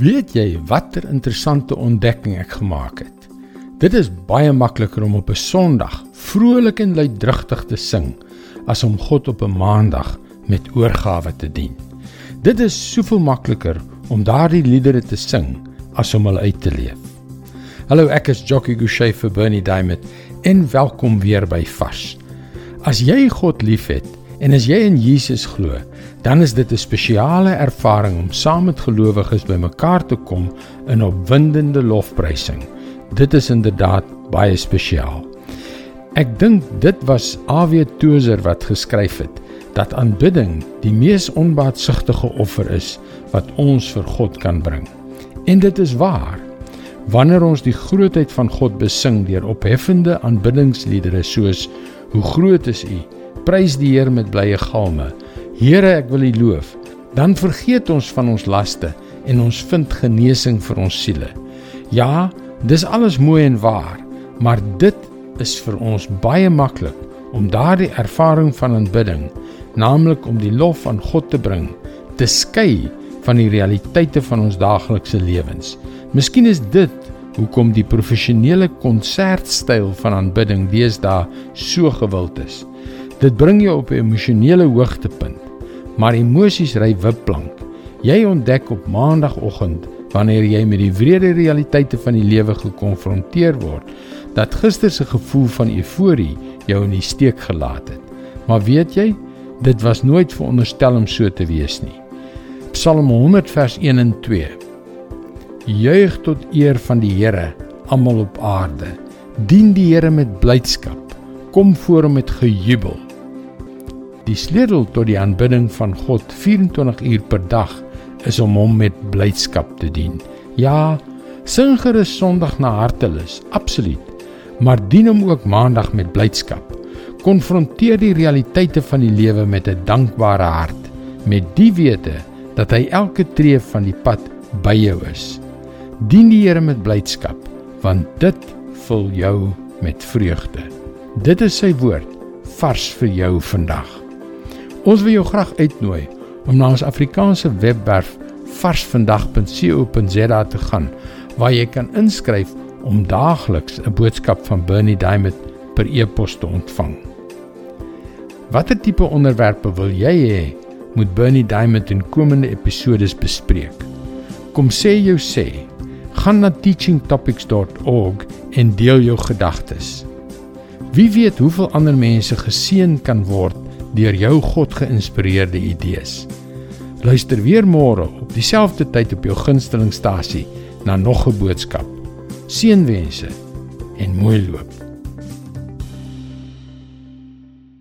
Weet jy watter interessante ontdekking ek gemaak het? Dit is baie makliker om op 'n Sondag vrolik en luidrigtig te sing as om God op 'n Maandag met oorgawe te dien. Dit is soveel makliker om daardie liedere te sing as om hulle uit te leef. Hallo, ek is Jockey Gouchee vir Bernie Diamond en welkom weer by Vars. As jy God liefhet en as jy in Jesus glo, dan is dit 'n spesiale ervaring om saam met gelowiges bymekaar te kom in opwindende lofprysing. Dit is inderdaad baie spesiaal. Ek dink dit was A.W. Tozer wat geskryf het dat aanbidding die mees onbaatsugtige offer is wat ons vir God kan bring. En dit is waar. Wanneer ons die grootheid van God besing deur opheffende aanbiddingsliedere soos Hoe groot is U, prys die Here met blye galme, Here, ek wil U loof. Dan vergeet ons van ons laste en ons vind genesing vir ons siele. Ja, dis alles mooi en waar, maar dit is vir ons baie maklik om daardie ervaring van aanbidding, naamlik om die lof aan God te bring, te skei van die realiteite van ons daaglikse lewens. Miskien is dit hoekom die professionele konsertstyl van aanbidding deesdae so gewild is. Dit bring jou op 'n emosionele hoogtepunt maar emosies ry wipplank. Jy ontdek op maandagooggend wanneer jy met die wrede realiteite van die lewe gekonfronteer word, dat gister se gevoel van euforie jou in die steek gelaat het. Maar weet jy, dit was nooit veronderstel om so te wees nie. Psalm 100 vers 1 en 2. Juig tot eer van die Here, almal op aarde. Dien die Here met blydskap. Kom voor hom met gejubel. Die sleutel tot die aanbidding van God 24 uur per dag is om hom met blydskap te dien. Ja, sing gerus Sondag na hartelus, absoluut, maar dien hom ook Maandag met blydskap. Konfronteer die realiteite van die lewe met 'n dankbare hart, met die wete dat hy elke tree van die pad by jou is. Dien die Here met blydskap, want dit vul jou met vreugde. Dit is sy woord vars vir jou vandag. Ons wil jou graag uitnooi om na ons Afrikaanse webwerf varsvandag.co.za te gaan waar jy kan inskryf om daagliks 'n boodskap van Bernie Diamond per e-pos te ontvang. Watter tipe onderwerpe wil jy hê moet Bernie Diamond in komende episode bespreek? Kom sê jou sê. Gaan na teachingtopics.org en deel jou gedagtes. Wie weet hoeveel ander mense geseën kan word deur jou God geïnspireerde idees. Luister weer môre op dieselfde tyd op jou gunstelingstasie na nog 'n boodskap. Seënwense en mooi loop.